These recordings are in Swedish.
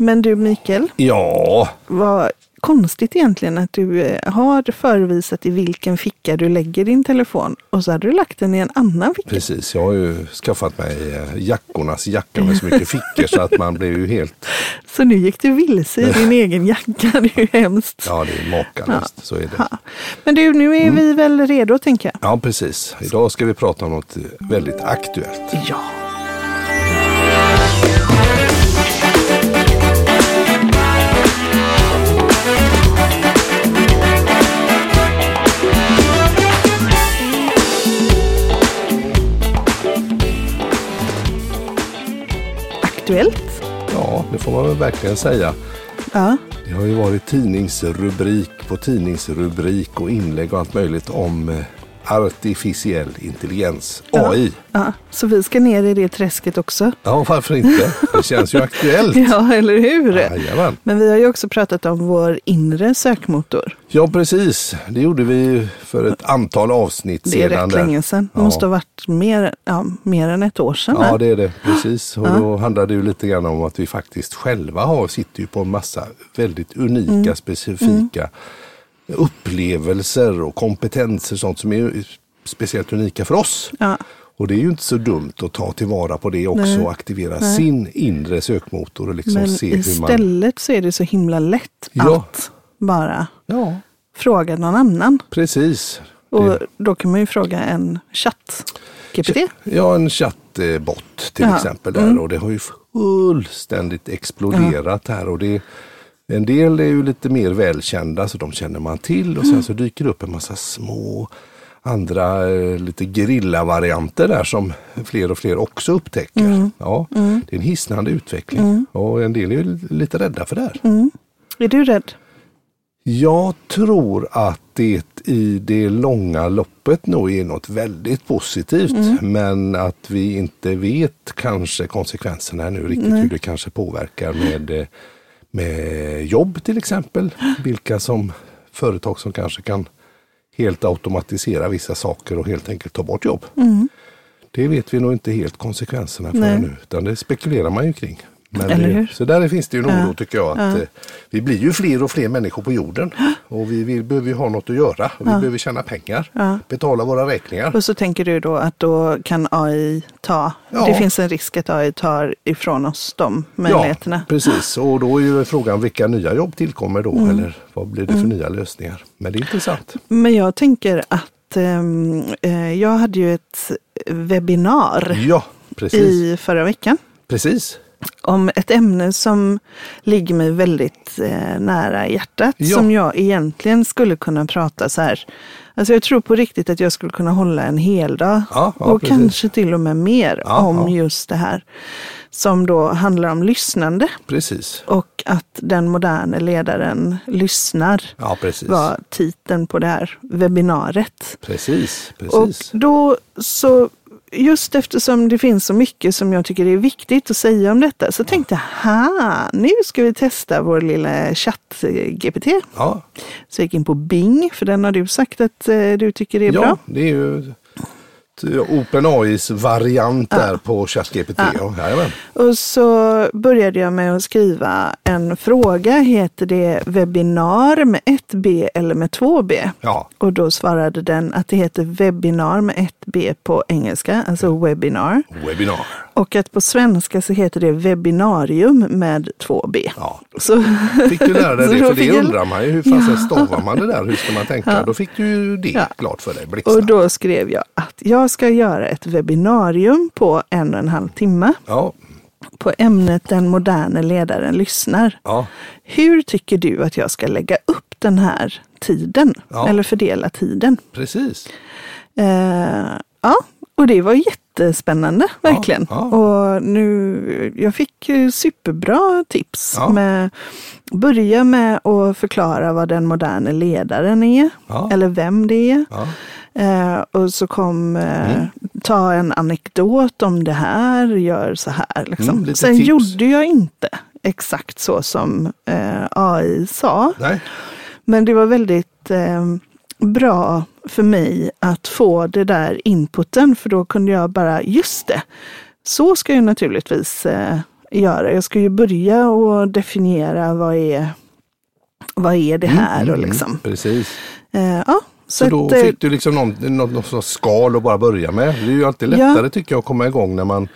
Men du Mikael, Ja, vad konstigt egentligen att du eh, har förevisat i vilken ficka du lägger din telefon och så hade du lagt den i en annan ficka. precis. Jag har ju skaffat mig eh, jackornas jacka med så mycket fickor så att man blir ju helt... Så nu gick du vilse i din egen jacka. Det är ju hemskt. Ja, det är makalöst. Så är det. Ja. Men du, nu är vi väl redo tänker jag. Ja, precis. Idag ska vi prata om något väldigt aktuellt. Ja. Aktuellt? Ja, det får man väl verkligen säga. Ja. Det har ju varit tidningsrubrik på tidningsrubrik och inlägg och allt möjligt om eh, artificiell intelligens, AI. ja. Så vi ska ner i det träsket också. Ja, varför inte? Det känns ju aktuellt. Ja, eller hur? Jajamän. Men vi har ju också pratat om vår inre sökmotor. Ja, precis. Det gjorde vi för ett antal avsnitt Det är sedan. rätt där. länge sedan. Det Ja. måste ha varit mer, ja, mer än ett år sedan. Ja, det är det. Precis. Och då handlar det ju lite grann om att vi faktiskt själva har, sitter ju på en massa väldigt unika, Mm. specifika upplevelser och kompetenser. Sånt som är speciellt unika för oss. Ja. Och det är ju inte så dumt att ta tillvara på det också Nej. och aktivera sin inre sökmotor och liksom Men se hur man... istället så är det så himla lätt Ja. att bara Ja, fråga någon annan. precis. Och Det- då kan man ju fråga en chatt. GPT. Ja, en chattbot till Ja. exempel där Mm. och det har ju fullständigt exploderat här och det en del är ju lite mer välkända så de känner man till och Mm. sen så dyker det upp en massa små andra eh, lite grilla-varianter där som fler och fler också upptäcker. Mm. Ja, Det är en hisnande utveckling och en del är ju lite rädda för det här. Mm. Är du rädd? Jag tror att det i det långa loppet nog är något väldigt positivt. Mm. Men att vi inte vet kanske konsekvenserna nu riktigt hur det kanske påverkar med, eh, med jobb till exempel. Vilka som företag som kanske kan helt automatisera vissa saker och helt enkelt ta bort jobb. Det vet vi nog inte helt konsekvenserna för Mm. Nej. nu, utan det spekulerar man ju kring. Det, så där finns det ju en oro Ja. tycker jag. Att, eh, vi blir ju fler och fler människor på jorden. Och vi, vi behöver ju ha något att göra. Och vi behöver tjäna pengar. Ja. Betala våra räkningar. Och så tänker du då att då kan AI ta, Ja. det finns en risk att AI tar ifrån oss de möjligheterna. Ja, precis. Och då är ju frågan vilka nya jobb tillkommer då? Mm. Eller vad blir det för nya lösningar? Men det är intressant. Men jag tänker att ehm, eh, jag hade ju ett webbinar Ja, i förra veckan Precis. Om ett ämne som ligger mig väldigt eh, nära hjärtat. Ja. Som jag egentligen skulle kunna prata så här. Alltså jag tror på riktigt att jag skulle kunna hålla en hel dag Ja, ja, och precis. kanske till och med mer om just det här. Som då handlar om lyssnande Precis. och att den moderne ledaren lyssnar. Ja, precis. var titeln på det här webbinariet. Precis. Och Precis. då så, just eftersom det finns så mycket som jag tycker är viktigt att säga om detta, så tänkte jag, ha, nu ska vi testa vår lilla chatt-GPT. Ja, Så jag gick in på Bing, för den har du sagt att eh, du tycker är ja bra. det är ju OpenAIs variant där på ChatGPT. Ja. Jajamän. Och så började jag med att skriva en fråga. Heter det webbinar med ett B eller med två B? Ja, Och då svarade den att det heter webbinar med ett B på engelska, alltså webinar. webbinar. Och att på svenska så heter det webbinarium med två B. Ja, Så, Fick du lära dig det? För det jag- undrar man ju. Hur fan stavar man det där? Hur ska man tänka? Då fick du ju det Ja. klart för dig. och Blixtsnabbt. då skrev jag att jag ska göra ett webbinarium på en och en halv timme Ja, på ämnet Den moderne ledaren lyssnar. ja, Hur tycker du att jag ska lägga upp den här tiden? Ja. Eller fördela tiden? precis. Eh, ja, och det var jättespännande, verkligen. ja. Och nu, jag fick superbra tips. Ja. Med, börja med att förklara vad den moderna ledaren är, Ja. eller vem det är. Ja, Eh, och så kom eh, Mm. ta en anekdot om det här, gör så här. Liksom. Mm, Sen tips. gjorde jag inte exakt så som eh, AI sa. nej, Men det var väldigt eh, bra för mig att få det där inputen för då kunde jag bara, just det, så ska ju naturligtvis eh, göra. Jag ska ju börja och definiera vad är, vad är det här och liksom. Precis. Eh, ja, Så, så då att, eh, fick du liksom någon, någon sorts skal att bara börja med. Det är ju alltid Ja. lättare tycker jag att komma igång när man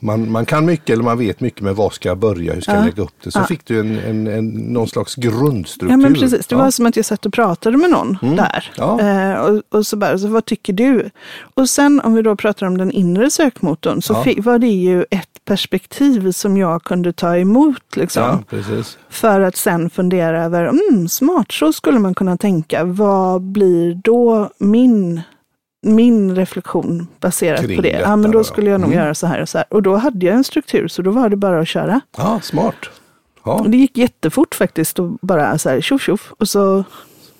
man, man kan mycket eller man vet mycket men var ska jag börja, hur ska jag Ja. lägga upp det? Så Ja. fick du en, en, en, någon slags grundstruktur. Ja men precis, det Ja. var som att jag satt och pratade med någon där. Ja. Eh, och, och så bara, så vad tycker du? Och sen om vi då pratar om den inre sökmotorn så Ja. fi- var det ju ett perspektiv som jag kunde ta emot. Liksom. För att sen fundera över, mm, smart, så skulle man kunna tänka. Vad blir då min, min reflektion baserat Kring på det? detta Ja, men då, skulle jag nog Mm. göra så här och så här. Och då hade jag en struktur, så då var det bara att köra. Ja, smart. Ja, Och det gick jättefort faktiskt och bara så här tjoff tjoff. Och så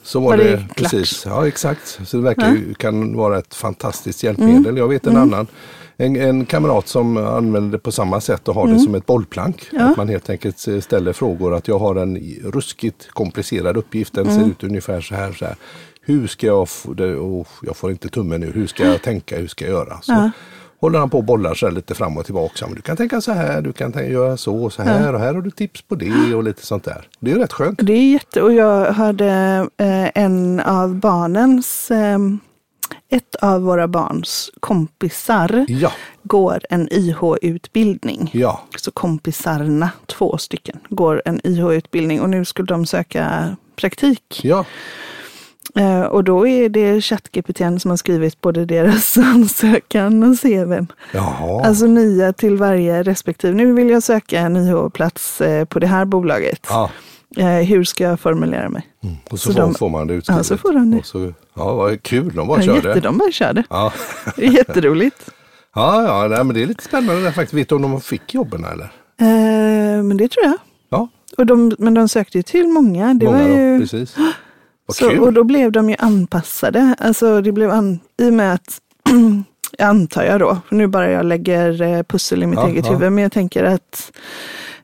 så var var det, det precis. Ja, exakt. Så det verkar ju, kan vara ett fantastiskt hjälpmedel. Jag vet en annan en, en kamrat som använder det på samma sätt och har det som ett bollplank. Ja. Att man helt enkelt ställer frågor att jag har en ruskigt komplicerad uppgift. Den ser ut ungefär så här. Så här. Hur ska jag? Oh, jag får inte tummen nu. Hur ska jag tänka? Hur ska jag göra? Så Ja. håller han på och bollar sig lite fram och tillbaka. Men du kan tänka så här, du kan tänka, göra så och så här och här har du tips på det och lite sånt där. Det är ju rätt skönt. Det är jätte... Och jag hade eh, en av barnens, eh, ett av våra barns kompisar Ja, går en YH-utbildning. ja, Så kompisarna, två stycken, går en YH-utbildning och nu skulle de söka praktik. ja. Eh, och då är det ChatGPT som har skrivit både deras ansökan och CVn. Jaha. Alltså nya till varje respektive. Nu vill jag söka en YH-plats eh, på det här bolaget. ja. Eh, hur ska jag formulera mig? Och så, Så får, de- får man det utskrivet. Ja, så får de det. Och så, ja, vad kul, de bara Ja, körde. jätte, de bara körde. Ja, Det är jätteroligt. ja, ja nej, men det är lite spännande där faktiskt. Vet du om de fick jobben eller? Eh, men det tror jag. Ja, Och de, men de sökte ju till många. Det många var ju, då, precis. Så, och då blev de ju anpassade. Alltså det blev an, I och med att, antar jag då, nu bara jag lägger eh, pussel i mitt Ja, eget ja. huvud, men jag tänker att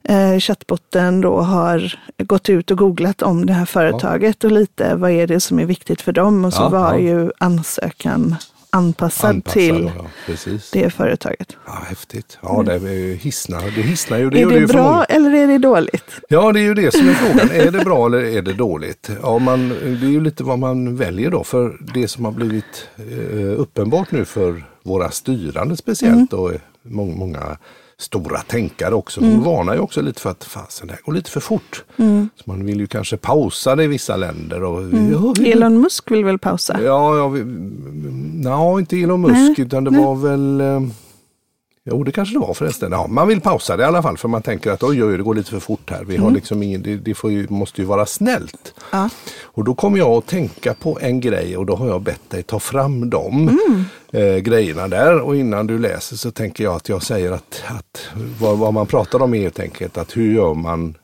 eh, chattbotten då har gått ut och googlat om det här företaget och lite vad är det som är viktigt för dem. Och så Ja, var ja. ju ansökan anpassad, Anpassad till ja, det företaget. Ja, häftigt. Ja, det hissnar. Det hissnar ju. Det är det för bra eller är det dåligt? Ja, det är ju det som är frågan. Är det bra eller är det dåligt? Ja, man, det är ju lite vad man väljer då. För det som har blivit eh, uppenbart nu för våra styrande speciellt och eh, många, många stora tänkare också. De varnar ju också lite för att fasen, det här går lite för fort. Så man vill ju kanske pausa det i vissa länder. Och, ja, vi- Elon Musk vill väl pausa? Ja, ja vi, no, inte Elon Musk Nej, utan det nej. var väl eh, Jo, det kanske det var förresten. Ja, man vill pausa det i alla fall för man tänker att oj, oj, det går lite för fort här. Vi har liksom ingen, det, det ju, måste ju vara snällt. Ja. Och då kommer jag att tänka på en grej och då har jag bett dig ta fram de eh, grejerna där. Och innan du läser så tänker jag att jag säger att, att vad, vad man pratar om är helt enkelt att hur gör man,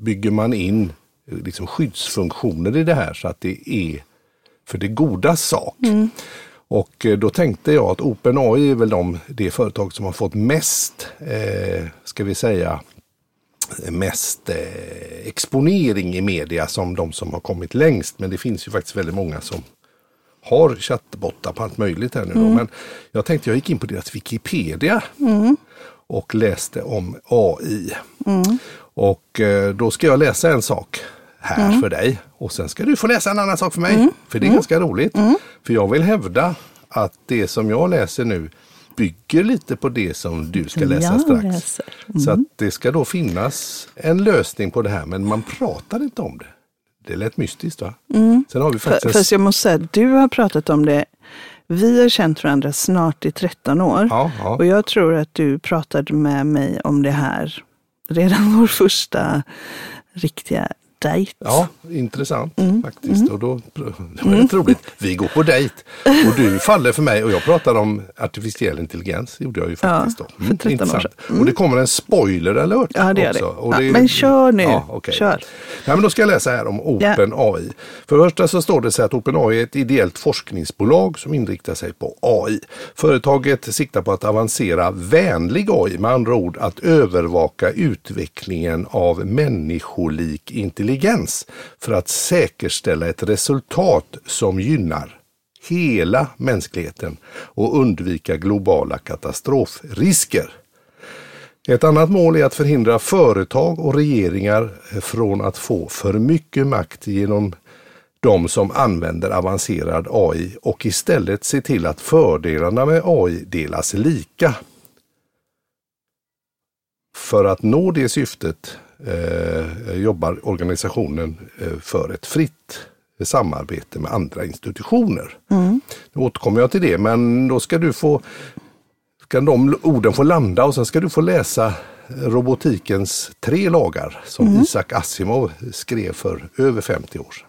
bygger man in liksom skyddsfunktioner i det här så att det är för det goda sak. Och eh, då tänkte jag att OpenAI är väl de, det företag som har fått mest, eh, ska vi säga, mest eh, exponering i media som de som har kommit längst. Men det finns ju faktiskt väldigt många som har chattbottar på allt möjligt här nu. Då. Men jag tänkte jag gick in på deras Wikipedia och läste om AI. Och eh, då ska jag läsa en sak här för dig och sen ska du få läsa en annan sak för mig. För det är ganska roligt. För jag vill hävda att det som jag läser nu bygger lite på det som du ska läsa Jag strax. läser. Så att det ska då finnas en lösning på det här men man pratar inte om det. Det lät mystiskt va? Sen har vi faktiskt Fast jag måste säga, du har pratat om det. Vi har känt varandra snart i 13 år. Ja, ja. Och jag tror att du pratade med mig om det här redan vår första riktiga dejt. Ja, intressant Mm. faktiskt. Och då, det var rätt roligt. Vi går på dejt och du faller för mig och jag pratar om artificiell intelligens. Det gjorde jag ju faktiskt Ja, då. för 13 år intressant. sedan. Och det kommer en spoiler alert Ja, det också. det. Ja, men kör nu. Ja, okej. Kör. Nej, men då ska jag läsa här om OpenAI. För det första så står det så här att OpenAI är ett ideellt forskningsbolag som inriktar sig på AI. Företaget siktar på att avancera vänlig AI, med andra ord att övervaka utvecklingen av människolik intelligens för att säkerställa ett resultat som gynnar hela mänskligheten och undvika globala katastrofrisker. Ett annat mål är att förhindra företag och regeringar från att få för mycket makt genom de som använder avancerad AI och istället se till att fördelarna med AI delas lika. För att nå det syftet jobbar organisationen eh, för ett fritt samarbete med andra institutioner. Mm. Nu återkommer jag till det, men då ska du få ska de orden få landa och sen ska du få läsa robotikens tre lagar som Mm. Isaac Asimov skrev för över 50 år sedan.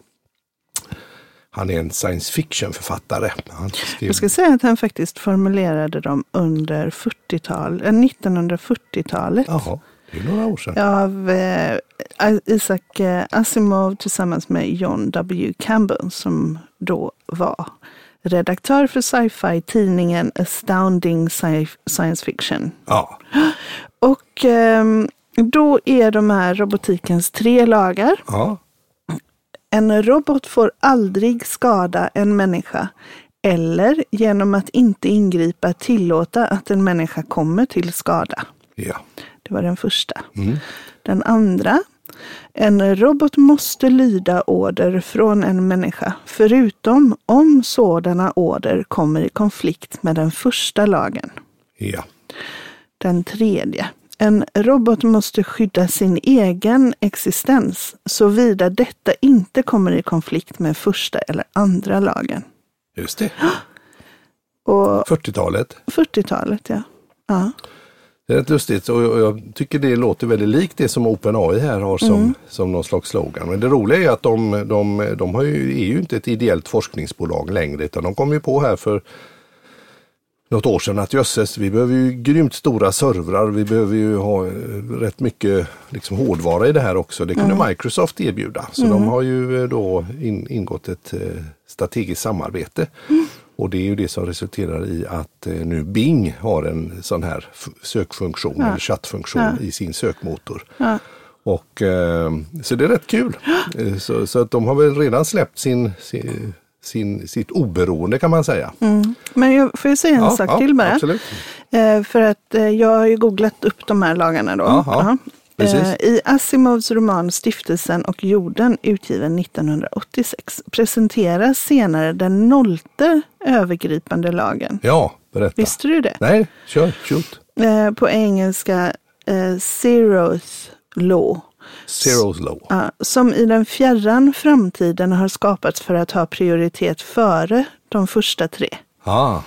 Han är en science fiction-författare. Skrev... Jag ska säga att han faktiskt formulerade dem under 40-tal, eh, 1940-talet. Jaha, det är några år sedan. Av eh, Isaac eh, Asimov tillsammans med John W. Campbell som då var redaktör för sci-fi-tidningen Astounding Sci- Science Fiction. Ja, Och ehm, då är de här robotikens tre lagar. ja, En robot får aldrig skada en människa eller genom att inte ingripa tillåta att en människa kommer till skada. ja. Det var den första. Mm. Den andra. En robot måste lyda order från en människa, förutom om sådana order kommer i konflikt med den första lagen. ja. Den tredje. En robot måste skydda sin egen existens, såvida detta inte kommer i konflikt med första eller andra lagen. Just det. Och 40-talet. 40-talet, ja. ja. Det är rätt lustigt och jag- tycker det låter väldigt likt det som OpenAI här har som, som någon slags slogan. Men det roliga är att de, de, de har ju, är ju inte ett ideellt forskningsbolag längre utan de kom ju på här för något år sedan att jösses, vi behöver ju grymt stora servrar. Vi behöver ju ha eh, rätt mycket liksom, hårdvara i det här också. Det kunde Microsoft erbjuda. Så de har ju eh, då in, ingått ett eh, strategiskt samarbete. Och det är ju det som resulterar i att eh, nu Bing har en sån här sökfunktion Ja. eller chattfunktion Ja. i sin sökmotor. Ja. Och, eh, så det är rätt kul. Eh, så, så att de har väl redan släppt sin, sin, sin, sitt oberoende kan man säga. Mm. Men jag, får jag säga en Ja, sak ja, till bara? Absolut. Eh, för att eh, jag har ju googlat upp de här lagarna då. Ja, ja. Precis. Eh, I Asimovs roman Stiftelsen och jorden utgiven 1986 presenteras senare den nollte övergripande lagen. Ja, berätta. Visste du det? Nej, kör, shoot. Eh, på engelska eh, Zeroth Law. Zero's law. Som i den fjärran framtiden har skapats för att ha prioritet före de första tre. Ah,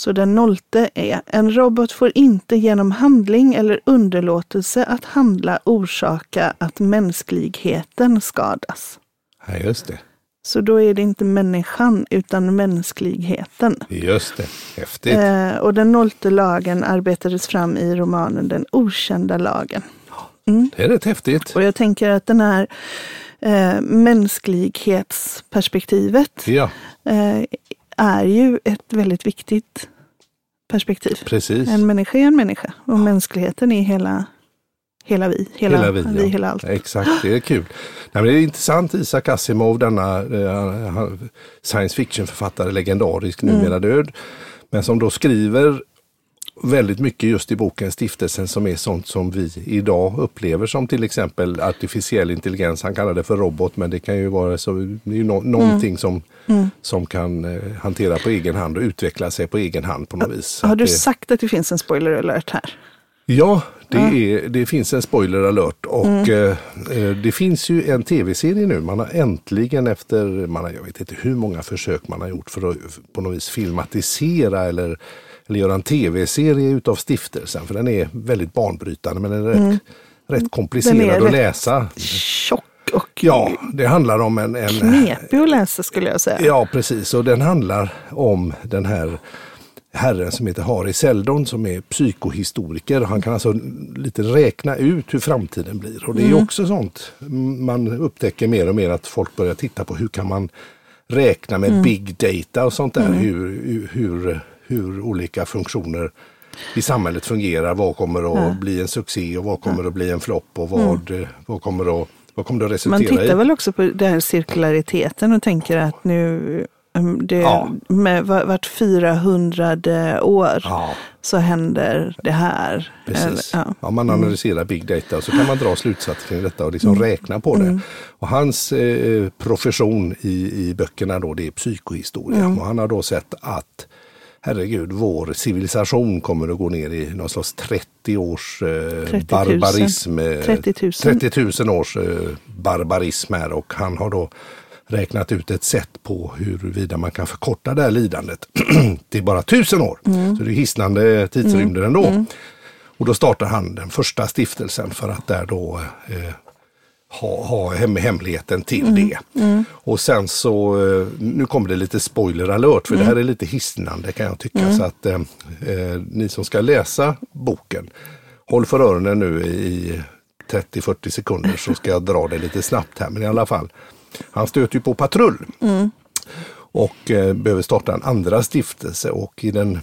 Så den nollte är, en robot får inte genom handling eller underlåtelse att handla orsaka att mänskligheten skadas. ja, just det. Så då är det inte människan utan mänskligheten. Just det. Häftigt. Eh, och den nollte lagen arbetades fram i romanen Den okända lagen. Det är rätt häftigt. Och jag tänker att den här eh, mänsklighetsperspektivet Ja, eh, är ju ett väldigt viktigt perspektiv. precis. En människa är en människa och mänskligheten är hela, hela vi. Hela, Hela vi, vi ja. hela allt. Exakt, det är kul. Nej, men det är intressant, Isaac Asimov, denna eh, science fiction-författare, legendarisk, Mm. numera död. Men som då skriver väldigt mycket just i boken Stiftelsen som är sånt som vi idag upplever som till exempel artificiell intelligens. Han kallar det för robot men det kan ju vara så, ju no, någonting som, Mm. som kan eh, hantera på egen hand och utveckla sig på egen hand på något vis. Har du det, sagt att det finns en spoiler alert här? Ja, det, Är, det finns en spoiler alert och Mm. eh, eh, det finns ju en tv-serie nu. Man har äntligen efter, man har, jag vet inte hur många försök man har gjort för att på något vis filmatisera eller, eller göra en tv-serie utav stiftelsen. För den är väldigt banbrytande men den är rätt, rätt komplicerad Mm. Att läsa. Tjock och Ja, det handlar om en... en knepig att läsa skulle jag säga. Ja, precis. Och den handlar om den här herren som heter Harry Seldon som är psykohistoriker. Han kan alltså lite räkna ut hur framtiden blir. Och det är också sånt man upptäcker mer och mer att folk börjar titta på hur kan man räkna med big data och sånt där. Hur, hur, hur olika funktioner i samhället fungerar. Vad kommer att bli en succé och vad kommer att bli en flopp och vad, vad kommer att vad kommer det att resultera Man tittar i? väl också på den här cirkulariteten och tänker att nu Mm, Det, Ja. med var- vart 400 år Ja, så händer det här. precis. Eller, ja. Mm. Om man analyserar big data så kan man dra slutsatser kring detta och liksom räkna på det. Mm. Och hans eh, profession i, i böckerna då det är psykohistoria. Mm. Och han har då sett att herregud, vår civilisation kommer att gå ner i någon slags 30 års eh, 30 000. barbarism. eh, 30 000. 30 000 års eh, barbarism här och han har då räknat ut ett sätt på huruvida man kan förkorta det här lidandet till bara tusen år. Mm. Så det är hisnande tidsrymder ändå. Och då startar han den första stiftelsen för att där då eh, ha, ha hem, hemligheten till det. Och sen så, eh, nu kommer det lite spoiler alert för det här är lite hisnande kan jag tycka. Så att eh, eh, ni som ska läsa boken, håll för öronen nu i 30-40 sekunder så ska jag dra det lite snabbt här. Men i alla fall, han stöter ju på patrull. Och eh, behöver starta en andra stiftelse och i den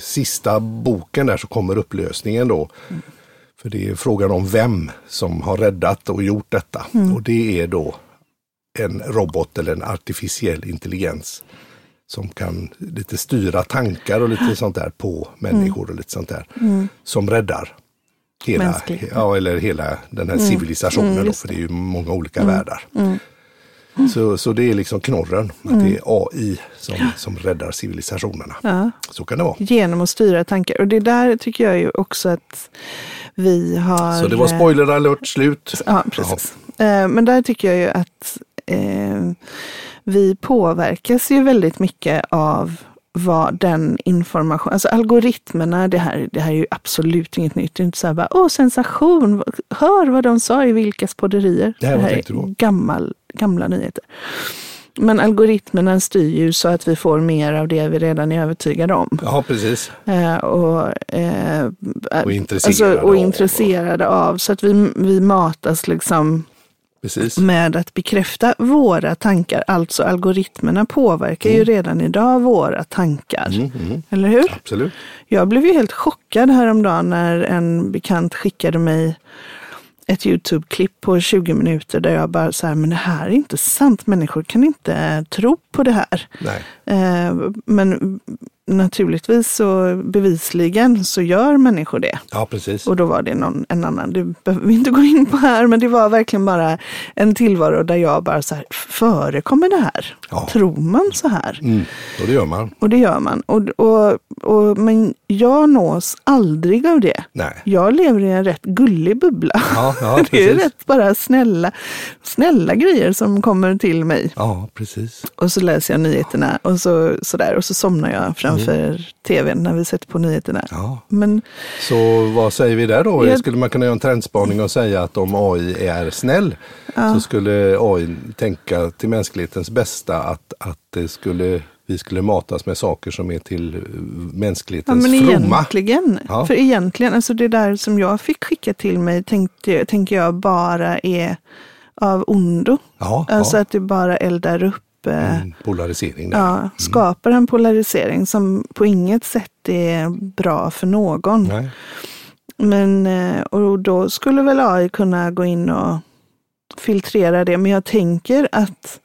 sista boken där så kommer upplösningen då. För det är frågan om vem som har räddat och gjort detta. Och det är då en robot eller en artificiell intelligens som kan lite styra tankar och lite sånt där på människor och lite sånt där. Som räddar hela, ja, eller hela den här civilisationen Mm, då, för det är ju många olika världar. Så, så det är liksom knorren, att det är AI som, som räddar civilisationerna. Ja. Så kan det vara. Genom att styra tankar. Och det där tycker jag ju också att vi har... Så det var eh, spoiler alert slut. Ja, precis. Eh, Men där tycker jag ju att eh, vi påverkas ju väldigt mycket av vad den information, alltså algoritmerna, det här, det här är ju absolut inget nytt. Det är inte så här bara, åh sensation, hör vad de sa i Vilkas podderier. Det här du på? är gammal, gamla nyheter. Men algoritmerna styr ju så att vi får mer av det vi redan är övertygade om. Ja, precis. Eh, och, eh, Och intresserade och av. intresserade av. Så att vi, vi matas liksom precis. med att bekräfta våra tankar. Alltså algoritmerna påverkar ju redan idag våra tankar. Mm, mm, Eller hur? absolut. Jag blev ju helt chockad häromdagen när en bekant skickade mig ett YouTube-klipp på 20 minuter där jag bara så här, men det här är inte sant. Människor kan inte tro på det här. Eh, men naturligtvis så bevisligen så gör människor det. Ja, precis. Och då var det någon, en annan, det behöver vi inte gå in på här, men det var verkligen bara en tillvaro där jag bara så här, förekommer det här? Ja. Tror man så här? Mm, och det gör man. Och det gör man. Och, och, och, men jag nås aldrig av det. Nej. Jag lever i en rätt gullig bubbla. Ja, ja det är rätt bara snälla, snälla grejer som kommer till mig. Ja, precis. Och så läser jag nyheterna och så, så där, och så somnar jag framför tvn när vi sätter på nyheterna. Ja. Men Så vad säger vi där då? Jag- Skulle man kunna göra en trendspaning och säga att om AI är snäll så skulle AI tänka till mänsklighetens bästa att, att det skulle, vi skulle matas med saker som är till eh, Ja, mänsklighetens men fromma. egentligen, Ja. för egentligen, alltså det där som jag fick skicka till mig tänkte, tänker jag bara är av ondo. Ja, Alltså ja. att det bara eldar upp, eh, En polarisering där. ja, skapar en polarisering som på inget sätt är bra för någon. Nej. Men, eh, och då skulle väl AI kunna gå in och filtrera det. Men jag tänker att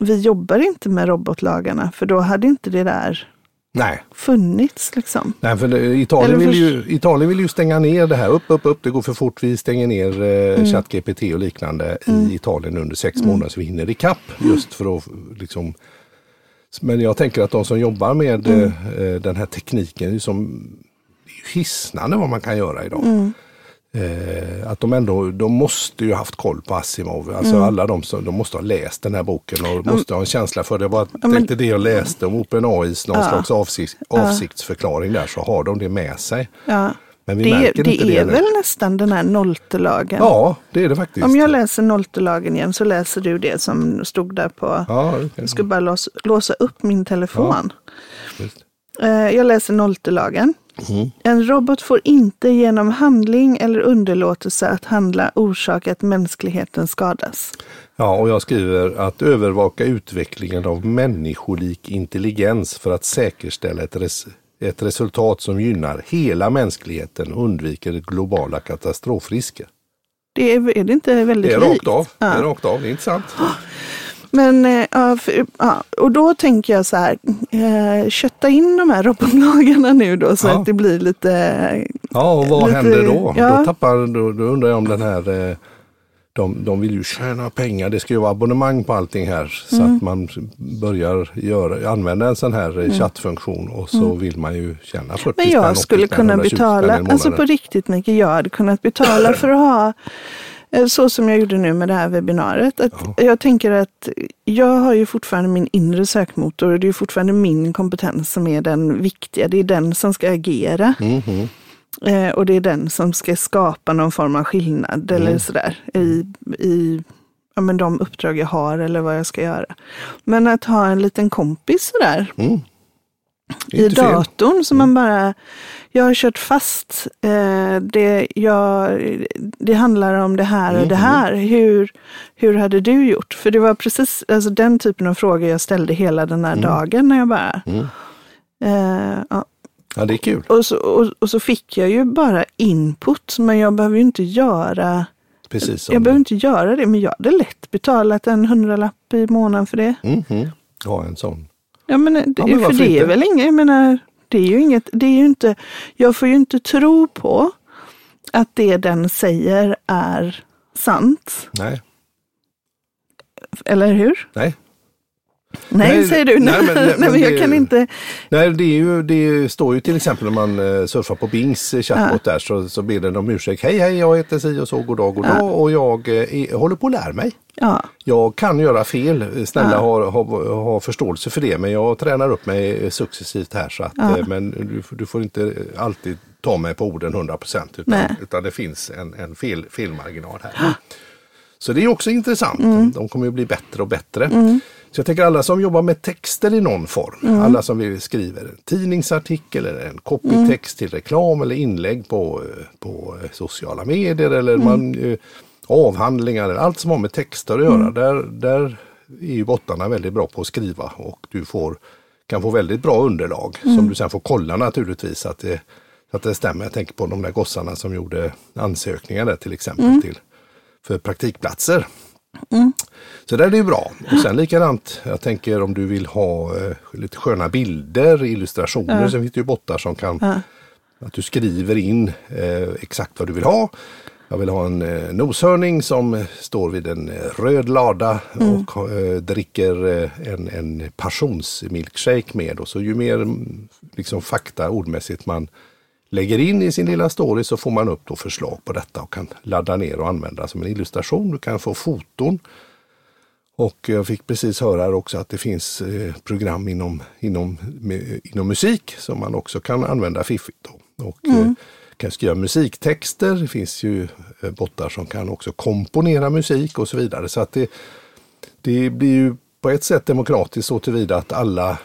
vi jobbar inte med robotlagarna, för då hade inte det där Nej. funnits. Liksom. Nej, för Italien, vill ju, Italien vill ju stänga ner det här. Upp, upp, upp. Det går för fort. Vi stänger ner eh, Mm. ChatGPT och liknande i Italien under sex månader så vi hinner ikapp. Just för att liksom... Men jag tänker att de som jobbar med Mm. eh, den här tekniken, som, det är ju hisnande vad man kan göra idag. Eh, att de ändå, de måste ju haft koll på Asimov. Alltså Mm. alla de som, de måste ha läst den här boken och måste ha en känsla för det. Var, men- tänkte det jag läste om OpenAIs någon Ja. slags avsikt, avsiktsförklaring där så har de det med sig. Ja. Men vi Det, märker det inte är det nu. väl nästan den här nolltelagen. Ja, det är det faktiskt. Om jag läser nolltelagen igen så läser du det som stod där på... Ja, det kan Jag ska bara låsa, låsa upp min telefon. Visst. Eh, Jag läser nolltelagen. Mm. En robot får inte genom handling eller underlåtelse att handla orsaka att mänskligheten skadas. Ja, och jag skriver att övervaka utvecklingen av människolik intelligens för att säkerställa ett, res ett resultat som gynnar hela mänskligheten och undviker globala katastrofrisker. Det är, är det inte väldigt Det är likt? rakt av. Det Ja. är rakt av, det är intressant. Men, eh, ja, för, ja, och då tänker jag så här, eh, kötta in de här robotlagarna nu då så Ja. att det blir lite... Ja, och vad Lite- händer då? Då, tappar, då, då undrar jag om den här, eh, de, de vill ju tjäna pengar, det ska ju vara abonnemang på allting här. Så Mm. att man börjar göra, använda en sån här eh, chattfunktion och så vill man ju tjäna 40 Mm. Men spänn, jag 80 skulle spänn, kunna 120 spänn i betala, alltså på riktigt Mikael, jag hade kunnat betala för att ha så som jag gjorde nu med det här webbinariet. Att Ja. Jag tänker att jag har ju fortfarande min inre sökmotor och det är fortfarande min kompetens som är den viktiga. Det är den som ska agera. Eh, och det är den som ska skapa någon form av skillnad eller sådär i, i ja, men de uppdrag jag har eller vad jag ska göra. Men att ha en liten kompis sådär Mm. I inte fel. datorn som man bara, jag har kört fast, eh, det, jag, det handlar om det här och det Mhm. här. Hur, hur hade du gjort? För det var precis alltså, den typen av frågor jag ställde hela den här dagen när jag bara, Mm. eh, ja, Ja, det är kul. och så, och, och så fick jag ju bara input, men jag behöver ju inte göra Precis jag behöver inte göra det, men jag hade lätt betalat en hundralapp i månaden för det. Mhm. Ja, en sån. Ja, men, det, Ja, men för det är inte? väl inget, jag menar, det är ju inget, det är ju inte, jag får ju inte tro på att det den säger är sant. Nej, Eller hur? nej. Nej, Nej, säger du. nej, Nej, men- men, men jag det- kan inte. Nej, det, är ju, det står ju till exempel när man eh, surfar på Bings eh, chatbot där så, så ber den om ursäkt. Hej, hej, jag heter si och så, god dag, god Ja. dag och jag eh, är, håller på att lära mig. Ja, Jag kan göra fel, snälla Ja. ha, ha, ha förståelse för det, men jag tränar upp mig successivt här. Så att, Ja. Men du, du får inte alltid ta mig på orden 100 procent, utan, Nej. utan det finns en, en fel, felmarginal här. Så det är också intressant. Mm. De kommer ju bli bättre och bättre. Så jag tänker alla som jobbar med texter i någon form, Mm. alla som skriver en tidningsartikel eller en copytext till reklam eller inlägg på, eh, på eh, sociala medier eller Mm. man, eh, avhandlingar, eller allt som har med texter att Mm. göra. Där, där är ju bottarna väldigt bra på att skriva och du får, kan få väldigt bra underlag Mm. som du sen får kolla naturligtvis att det, att det stämmer. Jag tänker på de där gossarna som gjorde ansökningar där till exempel Mm. till, för praktikplatser. Så där är det ju bra. Och sen likadant, jag tänker om du vill ha eh, lite sköna bilder, illustrationer, så finns det ju bottar som kan Ja. att du skriver in eh, exakt vad du vill ha. Jag vill ha en eh, noshörning som eh, står vid en eh, röd lada och eh, dricker en, en passionsmilkshake med. Och så ju mer mm, liksom, fakta ordmässigt man lägger in i sin lilla story så får man upp då förslag på detta och kan ladda ner och använda som en illustration. Du kan få foton. Och jag fick precis höra här också att det finns eh, program inom, inom, inom musik som man också kan använda fiffigt. Då. Och eh, kan skriva musiktexter. Det finns ju eh, bottar som kan också komponera musik och så vidare. Så att det, det blir ju på ett sätt demokratiskt så tillvida att alla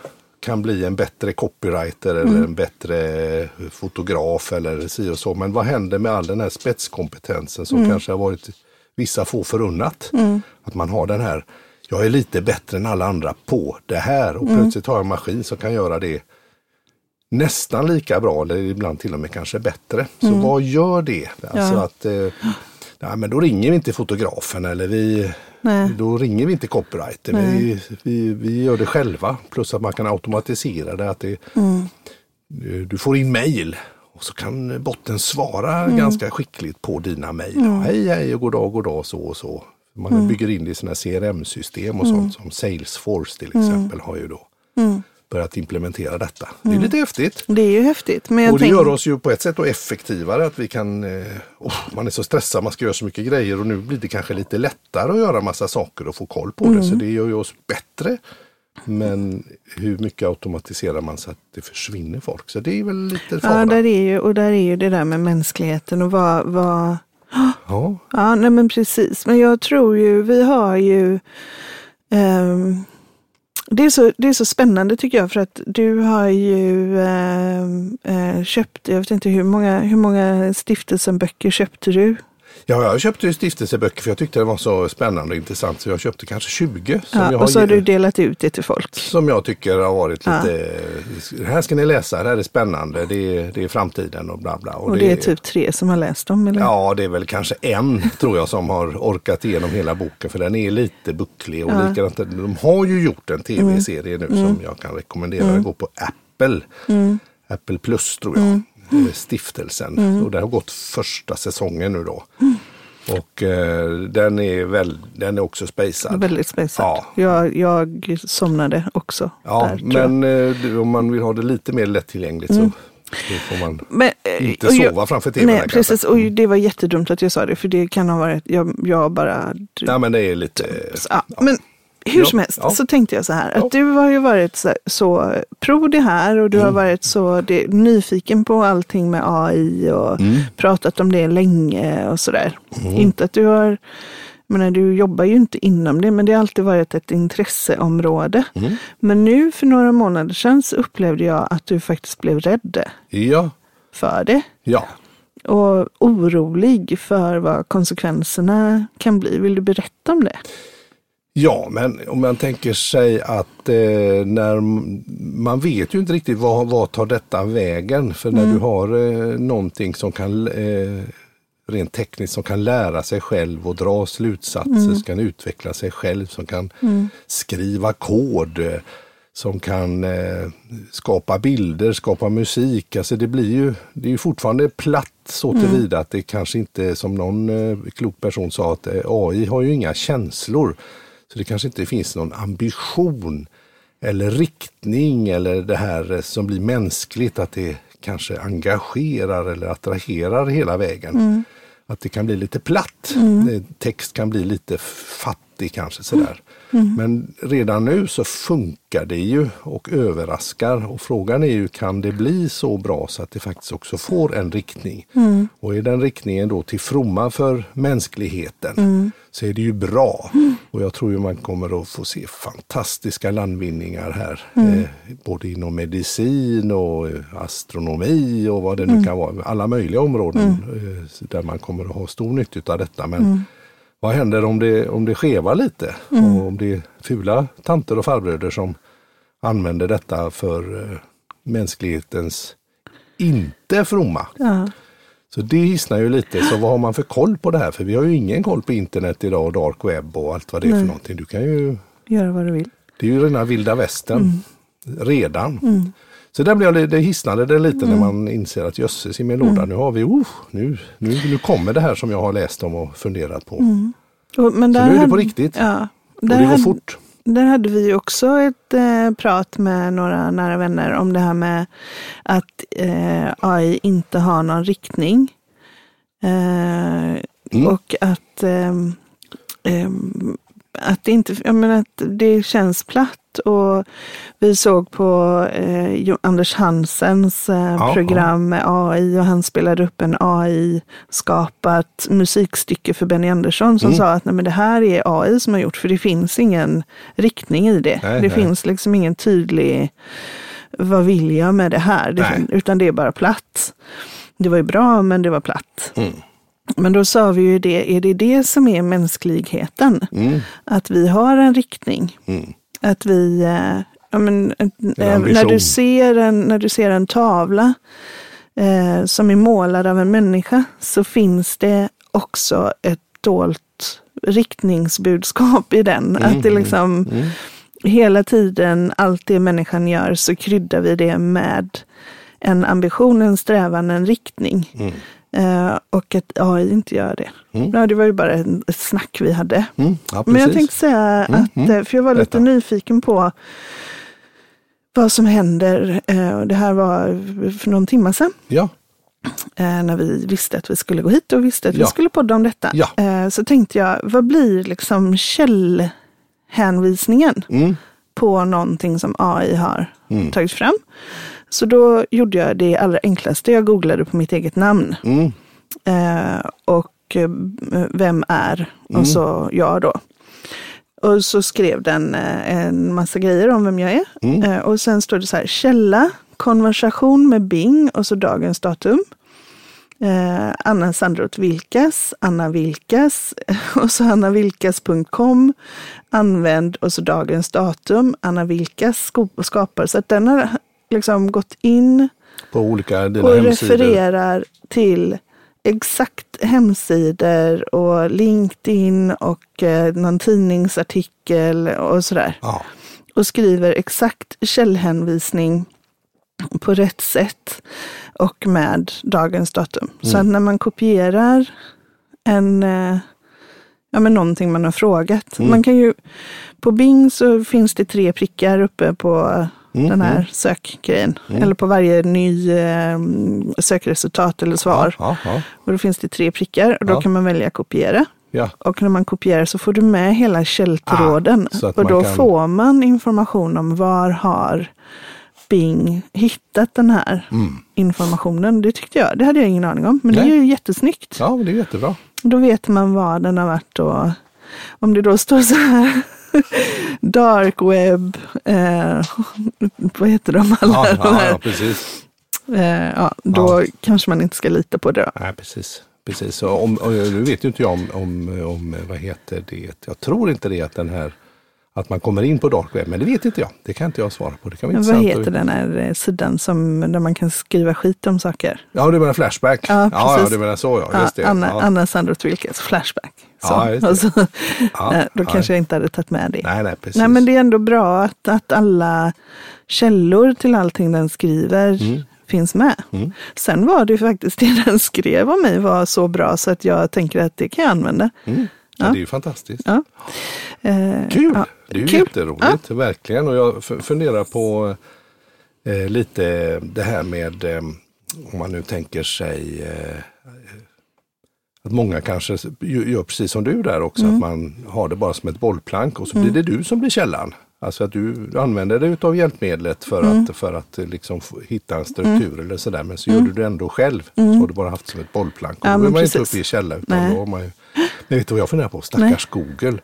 kan bli en bättre copywriter eller en bättre fotograf eller si och så. Men vad händer med all den här spetskompetensen som kanske har varit vissa få förunnat? Att man har den här, jag är lite bättre än alla andra på det här och plötsligt har jag en maskin som kan göra det nästan lika bra eller ibland till och med kanske bättre. Så vad gör det? Alltså Ja. att eh, nej, men då ringer vi inte fotografen eller vi, Nej. då ringer vi inte copywriter. Vi, vi, vi gör det själva. Plus att man kan automatisera det. Att det Du får in mail och så kan botten svara ganska skickligt på dina mejl. Hej hej och god dag, god dag så och så. Man bygger in det i sådana CRM-system och sånt som Salesforce till exempel har ju då börjat implementera detta. Det är lite häftigt. Det är ju häftigt. Men Och det gör oss ju på ett sätt då effektivare att vi kan, eh, oh, man är så stressad, man ska göra så mycket grejer och nu blir det kanske lite lättare att göra massa saker och få koll på det. Så det gör ju oss bättre. Men hur mycket automatiserar man så att det försvinner folk? Så det är väl lite fara. ja, där är ju, och där är ju det där med mänskligheten och vad, vad Ja, Ja, nej men precis. Men jag tror ju, vi har ju ehm, det, är så, det är så spännande tycker jag för att du har ju eh, eh köpt, jag vet inte hur många, hur många stiftelsenböcker köpte du? Ja, jag köpte ju stiftelseböcker för jag tyckte det var så spännande och intressant så jag köpte kanske 20. Som, Ja, jag, och så har du delat ut det till folk. som jag tycker har varit Ja. lite, det här ska ni läsa, det här är spännande, det är, det är framtiden och bla bla. Och det är typ tre som har läst dem, eller? Ja, det är väl kanske en tror jag som har orkat igenom hela boken för den är lite bucklig. Och Ja. likadant, de har ju gjort en tv-serie nu som jag kan rekommendera. Den går på Apple. Apple Plus tror jag. Eh, Stiftelsen. Och det har gått första säsongen nu då. Och eh, den är väl, den är också spejsad. Väldigt spejsad. Ja. Jag, jag somnade också. Ja, där, men eh, du, om man vill ha det lite mer lättillgängligt så då får man Men, eh, inte och jag- sova framför tvn. Nej, precis. Och det var jättedumt att jag sa det, för det kan ha varit, jag, jag bara... Ja, men det är lite... Ja, Men hur som helst ja. så tänkte jag så här, att du har ju varit så, så pro det här och du Mm. har varit så det, nyfiken på allting med AI och Mm. pratat om det länge och sådär. Inte att du har, menar, du jobbar ju inte inom det, men det har alltid varit ett intresseområde. Mm. Men nu för några månader sedan så upplevde jag att du faktiskt blev rädd Ja, för det. ja. Och orolig för vad konsekvenserna kan bli. Vill du berätta om det? Ja, men om man tänker sig att eh, när man vet ju inte riktigt vad, vad tar detta vägen. För när du har eh, någonting som kan eh, rent tekniskt som kan lära sig själv och dra slutsatser, som kan utveckla sig själv, som kan skriva kod, eh, som kan eh, skapa bilder, skapa musik. Alltså det blir ju, det är ju fortfarande platt så tillvida att det kanske inte, som någon eh, klok person sa, att eh, AI har ju inga känslor. Så det kanske inte finns någon ambition eller riktning eller det här som blir mänskligt, att det kanske engagerar eller attraherar hela vägen. Att det kan bli lite platt. Eh, Text kan bli lite fattig kanske sådär. Men redan nu så funkar det ju och överraskar. Och frågan är ju, kan det bli så bra så att det faktiskt också får en riktning? Och är den riktningen då till fromma för mänskligheten så är det ju bra. Och jag tror ju man kommer att få se fantastiska landvinningar här. Eh, både inom medicin och eh, astronomi och vad det nu kan vara. Alla möjliga områden eh, där man kommer att ha stor nytta av detta. Men vad händer om det, om det skevar lite? Och om det är fula tanter och farbröder som använder detta för eh, mänsklighetens inte fromma. Ja. Så det hissnar ju lite. Så vad har man för koll på det här? För vi har ju ingen koll på internet idag och dark web och allt vad det är för Nej. någonting. Du kan ju, Gör vad du vill. det är ju rena vilda västern redan. Mm. Så där blir jag, det hisnade det lite när man inser att jösses i min Mm. låda, nu har vi, uh, nu, nu, nu kommer det här som jag har läst om och funderat på. Och, men Så där nu är det på riktigt. Ja, Och det går hade- fort. Där hade vi också ett eh, prat med några nära vänner om det här med att eh, AI inte har någon riktning. Eh, Mm. Och att, ehm, ehm, att, det inte, jag menar att det känns platt. Och vi såg på eh, Anders Hansens eh, Ja, program med AI och han spelade upp en AI-skapat musikstycke för Benny Andersson som Mm. sa att nej, men det här är AI som har gjort för det finns ingen riktning i det. Nej, det nej. finns liksom ingen tydlig, vad vill jag med det här? Det, utan det är bara platt. Det var ju bra men det var platt. Mm. Men då sa vi ju det, är det det som är mänskligheten? Mm. Att vi har en riktning. Mm. Att vi, eh, ja, men, eh, när, du ser en, när du ser en tavla eh, som är målad av en människa så finns det också ett dolt riktningsbudskap i den. Att det liksom Mm. hela tiden, allt det människan gör så kryddar vi det med en ambition, en strävan, en riktning. Mm. Eh, och att AI inte gör det. Mm. Ja, det var ju bara en- ett snack vi hade. Mm. Ja, Men jag tänkte säga Mm, att, mm. eh, för jag var lite Berätta. nyfiken på vad som händer. Eh, Det här var för någon timme sedan. Ja, eh, När vi visste att vi skulle gå hit och visste att vi Ja. skulle podda om detta. Ja. Eh, Så tänkte jag, vad blir liksom källhänvisningen mm. på någonting som AI har Mm. tagit fram? Så då gjorde jag det allra enklaste. Jag googlade på mitt eget namn. Mm. Eh, och eh, vem är? Mm. Och så jag då. Och så skrev den eh, en massa grejer om vem jag är. Mm. Eh, och sen står det så här, källa, konversation med Bing och så dagens datum. Eh, Anna Sandroth Vilkas, Anna Vilkas och så annavilkas.com. Använd och så dagens datum. Anna Vilkas skapar. Så att den har liksom gått in På olika dina och hemsidor. refererar till exakt hemsidor och LinkedIn och eh, någon tidningsartikel och sådär. Ja, Och skriver exakt källhänvisning på rätt sätt och med dagens datum. Så att när man kopierar en, eh, ja men någonting man har frågat. Man kan ju, på Bing så finns det tre prickar uppe på den här sökgrejen. Eller på varje ny eh, sökresultat eller svar. ja, ja, Och då finns det tre prickar och då Ja. kan man välja kopiera. ja. Och när man kopierar så får du med hela källtråden. Ah, och då kan- får man information om var har Bing hittat den här informationen. Det tyckte jag, det hade jag ingen aning om. Men det Mm. Nej. är ju jättesnyggt. ja det är jättebra. Då vet man var den har varit och om det då står så här dark web, eh, vad heter de alla? Ja, de ja, här, ja precis. eh, ja, då kanske man inte ska lita på det. Nej, precis. Precis, och om, och nu vet ju inte jag om, om, om, vad heter det, jag tror inte det att den här, att man kommer in på dark web, men det vet inte jag. Det kan inte jag svara på. Det kan vara Men vad heter den här eh, sidan som, där man kan skriva skit om saker? Ja, du menar Flashback? Ja, ja, precis. du menar så ja, Ja, just det. Anna, ja. Anna Sandroth Wilkes, Flashback. Så. Ja, just det. Och så, Ja, då ja. kanske jag inte hade tagit med det. Nej, nej, precis. Nej, men det är ändå bra att, att alla källor till allting den skriver Mm. finns med. Sen var det ju faktiskt det den skrev om mig var så bra så att jag tänker att det kan jag använda. Mm. Ja, Ja. det är ju fantastiskt. Ja. Eh, Kul! ja, Det är ju kul. jätteroligt, verkligen. Och jag funderar på eh, lite det här med, eh, om man nu tänker sig eh, att många kanske gör precis som du där också, Mm. att man har det bara som ett bollplank och så blir det du som blir källan. Alltså att du, använder dig av hjälpmedlet för Mm. att, för att eh, liksom hitta en struktur eller sådär. Men så gör du det ändå själv. Så har du bara haft som ett bollplank. Och Mm. Ja, då är man ju inte precis. uppe i källa. Utan Nej. då har man ju, men vet du vad jag funderar på? Stackars Google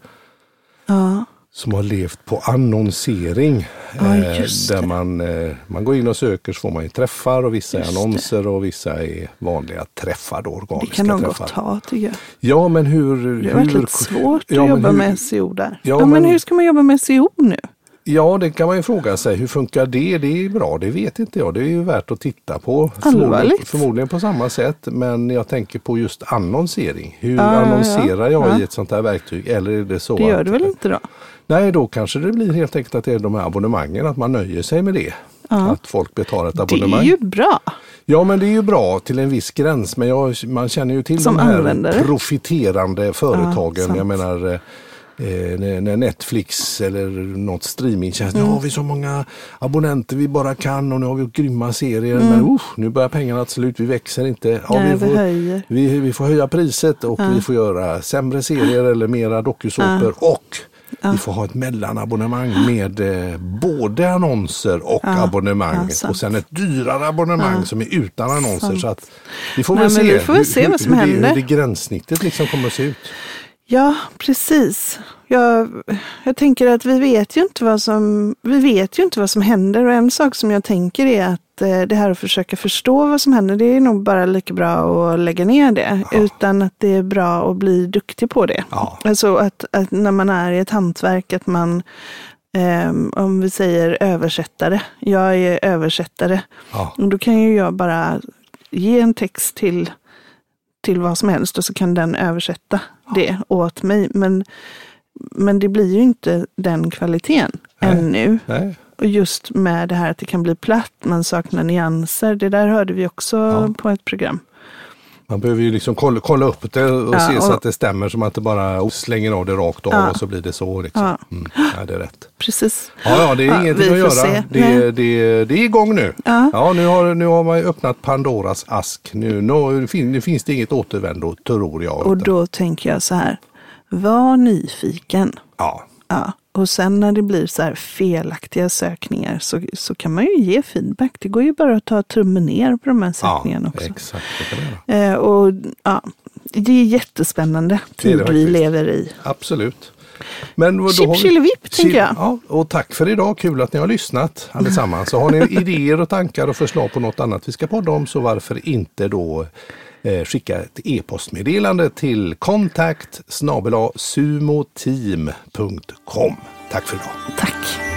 Ja. Som har levt på annonsering. Ja, eh, där det. man, eh, man går in och söker så får man träffar och vissa är Just det. annonser och vissa är vanliga träffar, då, Det organiska kan nog träffar. gott ha tycker jag. Ja, men hur... Det har varit hur, lite svårt Ja, att jobba hur- med SEO där. Ja, Ja, men men- hur ska man jobba med SEO nu? Ja, det kan man ju fråga sig. Hur funkar det? Det är bra, det vet inte jag. Det är ju värt att titta på. Förmodligen, förmodligen på samma sätt, men jag tänker på just annonsering. Hur Ja, ja, ja. annonserar jag Ja. i ett sånt här verktyg? Eller är det så Det gör att, du väl inte då? Nej, då kanske det blir helt enkelt att det är de här abonnemangen, att man nöjer sig med det. Att folk betalar ett Det abonnemang. är ju bra. Ja, men det är ju bra till en viss gräns. Men jag, man känner ju till Som de här användare. profiterande företagen. sant. jag menar eh, när Netflix eller något streamingtjänst. Mm. Nu har vi så många abonnenter vi bara kan och nu har vi grymma serier. Men usch, nu börjar pengarna ta slut. Vi växer inte. Ja, Mm. Nej, vi, får, vi, vi får höja priset och vi får göra sämre serier eller mera dokusåpor. Och vi får ha ett mellanabonnemang med eh, både annonser och abonnemang. ja, och sen ett dyrare abonnemang som är utan annonser. Så att vi får Nej, väl se, vi får väl se vad som hur, händer. Det, hur det gränssnittet liksom kommer att se ut. Ja, precis. Jag, jag tänker att vi vet, ju inte vad som, vi vet ju inte vad som händer och en sak som jag tänker är att eh, det här att försöka förstå vad som händer, det är nog bara lika bra att lägga ner det. Utan att det är bra att bli duktig på det. Ja. Alltså att, att när man är i ett hantverk, att man ehm, om vi säger översättare, jag är översättare. Ja. Och då kan ju jag bara ge en text till, till vad som helst och så kan den översätta det åt mig. Men, men det blir ju inte den kvaliteten Nej. ännu. Nej. Och just med det här att det kan bli platt, man saknar nyanser. Det där hörde vi också Ja. på ett program. Man behöver ju liksom kolla, kolla upp det och Ja, se så och- att det stämmer så man inte bara slänger av det rakt av Ja. och så blir det så. Liksom. Ja. Mm. Ja, det är rätt. Precis. Ja, ja det är Ja, ingenting att göra. se. Det, Nej. det, det är igång nu. Ja. nu, har, nu har man öppnat Pandoras ask. Nu, nu, nu finns det inget återvändo, tror jag. Och då tänker jag så här, var nyfiken. ja. Ja. Och sen när det blir så här felaktiga sökningar så, så kan man ju ge feedback. Det går ju bara att ta tummen ner på de här ja, sökningarna också. exakt. Det. Eh, och ja, det är jättespännande Det är det tid vi lever i. Absolut. Men då Chip, har vi- chilivipp, tänker jag. Ja, och tack för idag. Kul att ni har lyssnat allesammans. Så har ni idéer och tankar och förslag på något annat vi ska podda om så varför inte då Eh, skicka ett e-postmeddelande till kontakt sumoteam.com. Tack för idag. Tack.